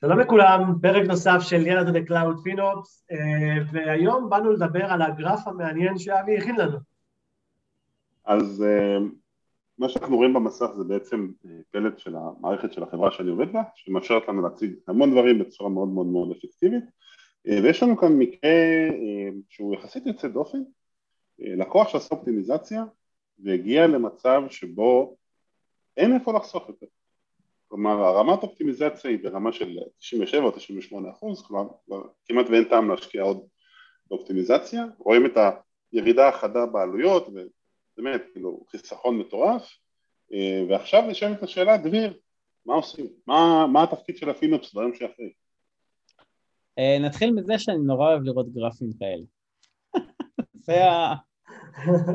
שלום לכולם, פרק נוסף של יאללה to the cloud FinOps, והיום באנו לדבר על הגרף המעניין שאבי הכין לנו. אז אה, מה שאנחנו רואים במסך זה בעצם אה, פלט של המערכת של החברה שאני עובד בה, שמאפשרת לנו להציג המון דברים בצורה מאוד מאוד מאוד אפקטיבית, אה, ויש לנו כאן מקרה שהוא יחסית יוצא דופן, לקוח שעשה אופטימיזציה והגיע למצב שבו אין איפה לחסוך יותר. כלומר הרמת אופטימיזציה היא ברמה של 97 או 98 אחוז, כלומר כמעט ואין טעם להשקיע עוד באופטימיזציה, רואים את הירידה החדה בעלויות ובאמת כאילו חיסכון מטורף אה, ועכשיו נשאלת השאלה דביר, מה עושים? מה, מה התפקיד של הפינופס ביום שאחרי? אה, נתחיל מזה שאני נורא אוהב לראות גרפים כאלה. זה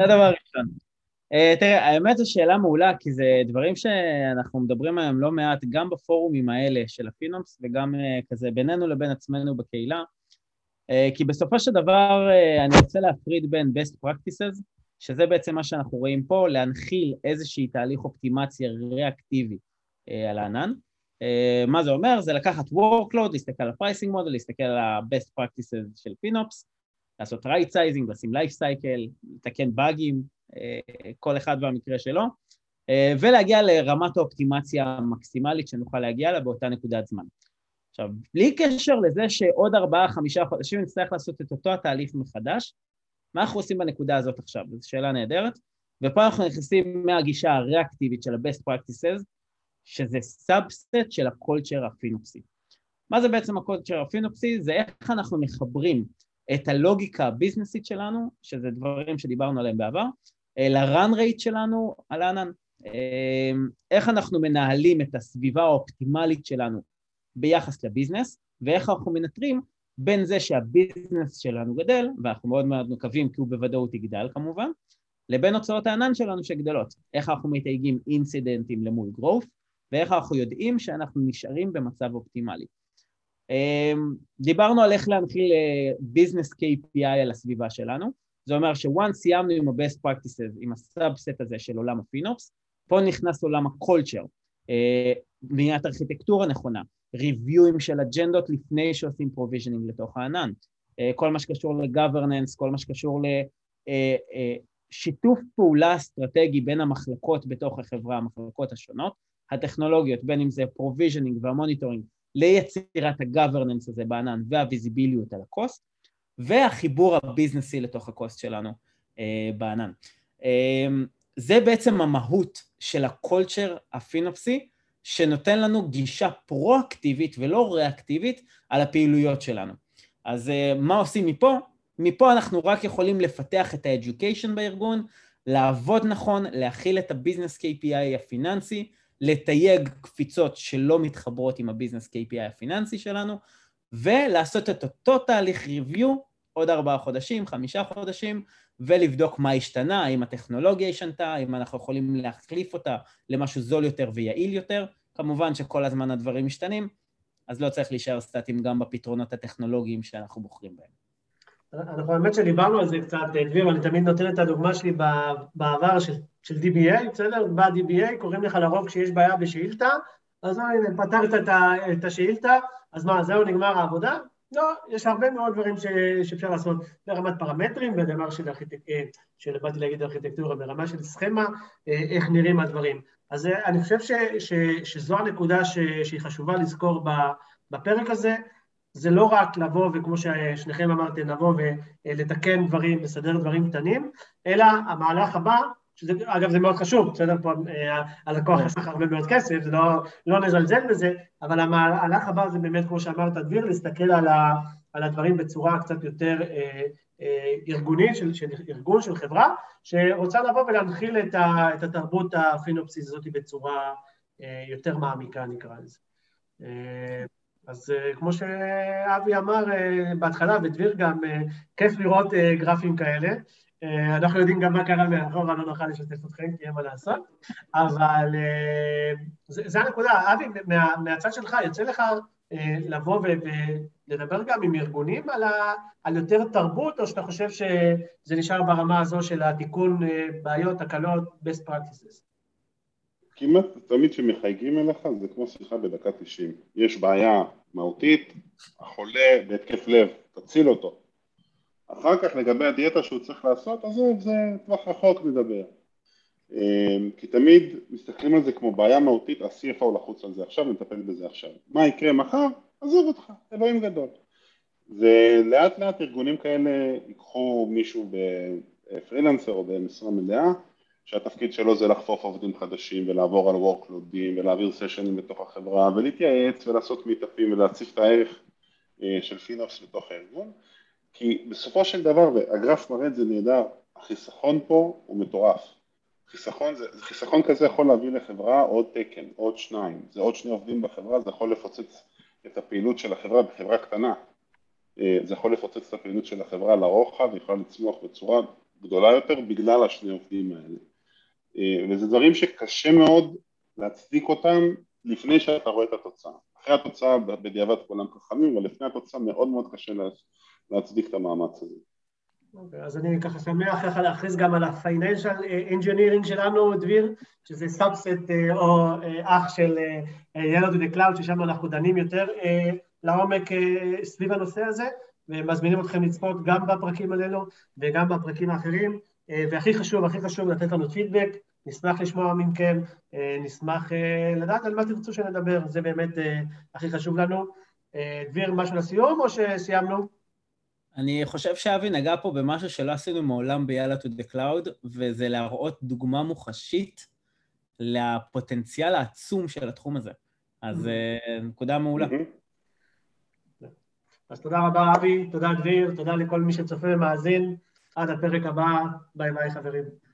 הדבר הראשון. Uh, תראה, האמת זו שאלה מעולה, כי זה דברים שאנחנו מדברים עליהם לא מעט, גם בפורומים האלה של הפינומס, וגם uh, כזה בינינו לבין עצמנו בקהילה, uh, כי בסופו של דבר אני רוצה להפריד בין best practices, שזה בעצם מה שאנחנו רואים פה, להנחיל איזשהי תהליך אופטימציה ריאקטיבי על הענן. מה זה אומר? זה לקחת workload, להסתכל על ה-pricing model, להסתכל על ה-best practices של פינופס, לעשות right sizing, לשים life cycle, לתקן באגים, אה, כל אחד והמקרה שלו, אה, ולהגיע לרמת האופטימיזציה המקסימלית שנוכל להגיע אליה באותה נקודת זמן. עכשיו, בלי קשר לזה שעוד ארבעה, חמישה חודשים נצטרך לעשות את אותו התהליך מחדש, מה אנחנו עושים בנקודה הזאת עכשיו? זו שאלה נהדרת. ופה אנחנו נכנסים מהגישה הריאקטיבית של ה-best practices, שזה subset של ה culture הפינופסי. מה זה בעצם הקולצ'ר הפינופסי? זה איך אנחנו מחברים את הלוגיקה הביזנסית שלנו, שזה דברים שדיברנו עליהם בעבר, אה, לרן רייט שלנו על הענן. אה, איך אנחנו מנהלים את הסביבה האופטימלית שלנו ביחס לביזנס, ואיך אנחנו מנטרים בין זה שהביזנס שלנו גדל, ואנחנו מאוד מאוד מקווים כי הוא בוודאות יגדל כמובן, לבין הוצאות הענן שלנו שגדלות. איך אנחנו מתייגים אינסידנטים למול גרוף, ואיך אנחנו יודעים שאנחנו נשארים במצב אופטימלי. אה, דיברנו על איך להנחיל business KPI על הסביבה שלנו, זה אומר ש-once סיימנו עם ה-best practices, עם ה subset הזה של עולם ה FinOps, פה נכנס עולם ה-culture, אה, בניית ארכיטקטורה נכונה, ריוויואים של אג'נדות לפני שעושים provisioning לתוך הענן, אה, כל מה שקשור ל-governance, כל מה שקשור לשיתוף אה, פעולה אסטרטגי בין המחלקות בתוך החברה, המחלקות השונות, הטכנולוגיות, בין אם זה provisioning וה monitoring, ליצירת ה-governance הזה בענן והוויזיביליות על ה cost, והחיבור הביזנסי לתוך ה cost שלנו אה, בענן. אה, זה בעצם המהות של ה culture הפינופסי, שנותן לנו גישה פרואקטיבית ולא ריאקטיבית על הפעילויות שלנו. אז אה, מה עושים מפה? מפה אנחנו רק יכולים לפתח את ה-education בארגון, לעבוד נכון, להכיל את ה business KPI הפיננסי, לתייג קפיצות שלא מתחברות עם ה business KPI הפיננסי שלנו, ולעשות את אותו תהליך review עוד ארבעה חודשים, חמישה חודשים, ולבדוק מה השתנה, האם הטכנולוגיה השתנתה, האם אנחנו יכולים להחליף אותה למשהו זול יותר ויעיל יותר. כמובן שכל הזמן הדברים משתנים, אז לא צריך להישאר סטטיים גם בפתרונות הטכנולוגיים שאנחנו בוחרים בהם. אנחנו האמת שדיברנו על זה קצת, דביר, אני תמיד נותן את הדוגמה שלי בעבר של, של DBA, בסדר? ב-DBA קוראים לך לרוב כשיש בעיה בשאילתה, אז הנה, פתרת את השאילתה, אז מה, זהו, נגמר העבודה? לא, יש הרבה מאוד דברים ש, שאפשר לעשות ברמת פרמטרים, בדבר של, ארכיטקטורה, של באתי להגיד ארכיטקטורה, ברמה של סכמה, אה, איך נראים הדברים. אז אה, אני חושב ש, ש, שזו הנקודה ש, שהיא חשובה לזכור בפרק הזה, זה לא רק לבוא, וכמו ששניכם אמרתם, לבוא ולתקן דברים, לסדר דברים קטנים, אלא המהלך הבא שזה, אגב, זה מאוד חשוב, בסדר? פה אה, הלקוח חסך הרבה מאוד כסף, זה לא, לא נזלזל בזה, אבל המהלך הבא זה באמת, כמו שאמרת, דביר, להסתכל על, ה, על הדברים בצורה קצת יותר אה, אה, ארגונית, של, של ארגון, של חברה, שרוצה לבוא ולהנחיל את, ה, את התרבות הפינופסיס הזאת בצורה אה, יותר מעמיקה, נקרא לזה. אה, אז uh, כמו שאבי אמר uh, בהתחלה, ודביר גם, uh, כיף לראות גרפים כאלה. אה, אנחנו יודעים גם מה קרה מאחורה, לא נוכל לשתף אתכם, כי אין מה לעשות, אבל אה, זה הנקודה. אבי, מה, מהצד שלך, יוצא לך אה, לבוא ולדבר גם עם ארגונים על, ה, על יותר תרבות, או שאתה חושב שזה נשאר ברמה הזו של התיקון בעיות, תקלות, best practices? כמעט תמיד כשמחייגים אליך זה כמו שיחה בדקה 90. יש בעיה מהותית, החולה בהתקף לב, תציל אותו. אחר כך לגבי הדיאטה שהוא צריך לעשות, עזוב, זה טווח רחוק נדבר. אמ, כי תמיד מסתכלים על זה כמו בעיה מהותית, ה-CFO לחוץ על זה עכשיו, נטפל בזה עכשיו. מה יקרה מחר? עזוב אותך, אלוהים גדול. ולאט לאט ארגונים כאלה ייקחו מישהו בפרילנסר או במשרה מלאה, שהתפקיד שלו זה לחפוף עובדים חדשים ולעבור על וורקלודים ולהעביר סשנים בתוך החברה ולהתייעץ ולעשות מיטאפים ולהציף את הערך אה, של פינופס בתוך הארגון כי בסופו של דבר, והגרף מראה את זה נהדר, החיסכון פה הוא מטורף. חיסכון, זה, חיסכון כזה יכול להביא לחברה עוד תקן, עוד שניים, זה עוד שני עובדים בחברה, זה יכול לפוצץ את הפעילות של החברה בחברה קטנה, אה, זה יכול לפוצץ את הפעילות של החברה לרוחב, ויכולה לצמוח בצורה גדולה יותר בגלל השני עובדים האלה. אה, וזה דברים שקשה מאוד להצדיק אותם לפני שאתה רואה את התוצאה. אחרי התוצאה בדיעבד כולם חכמים, אבל לפני התוצאה מאוד מאוד קשה להצדיק את המאמץ הזה. Okay, אז אני ככה שמח ככה להכריז גם על ה-Financial Engineering שלנו, דביר, שזה subset אה, או אה, אח של יאללה to the cloud, ששם אנחנו דנים יותר לעומק סביב הנושא הזה, ומזמינים אתכם לצפות גם בפרקים האלו וגם בפרקים האחרים. אה, והכי חשוב, הכי חשוב לתת לנו פידבק, נשמח לשמוע מכם, אה, נשמח אה, לדעת על מה תרצו שנדבר, זה באמת הכי חשוב לנו. דביר, משהו לסיום או שסיימנו? אני חושב שאבי נגע פה במשהו שלא עשינו מעולם ביאללה to the cloud, וזה להראות דוגמה מוחשית לפוטנציאל העצום של התחום הזה. אז mm-hmm. נקודה מעולה. Mm-hmm. אז תודה רבה, אבי, תודה דביר, תודה לכל מי שצופה ומאזין. עד הפרק הבא, ביי ביי חברים.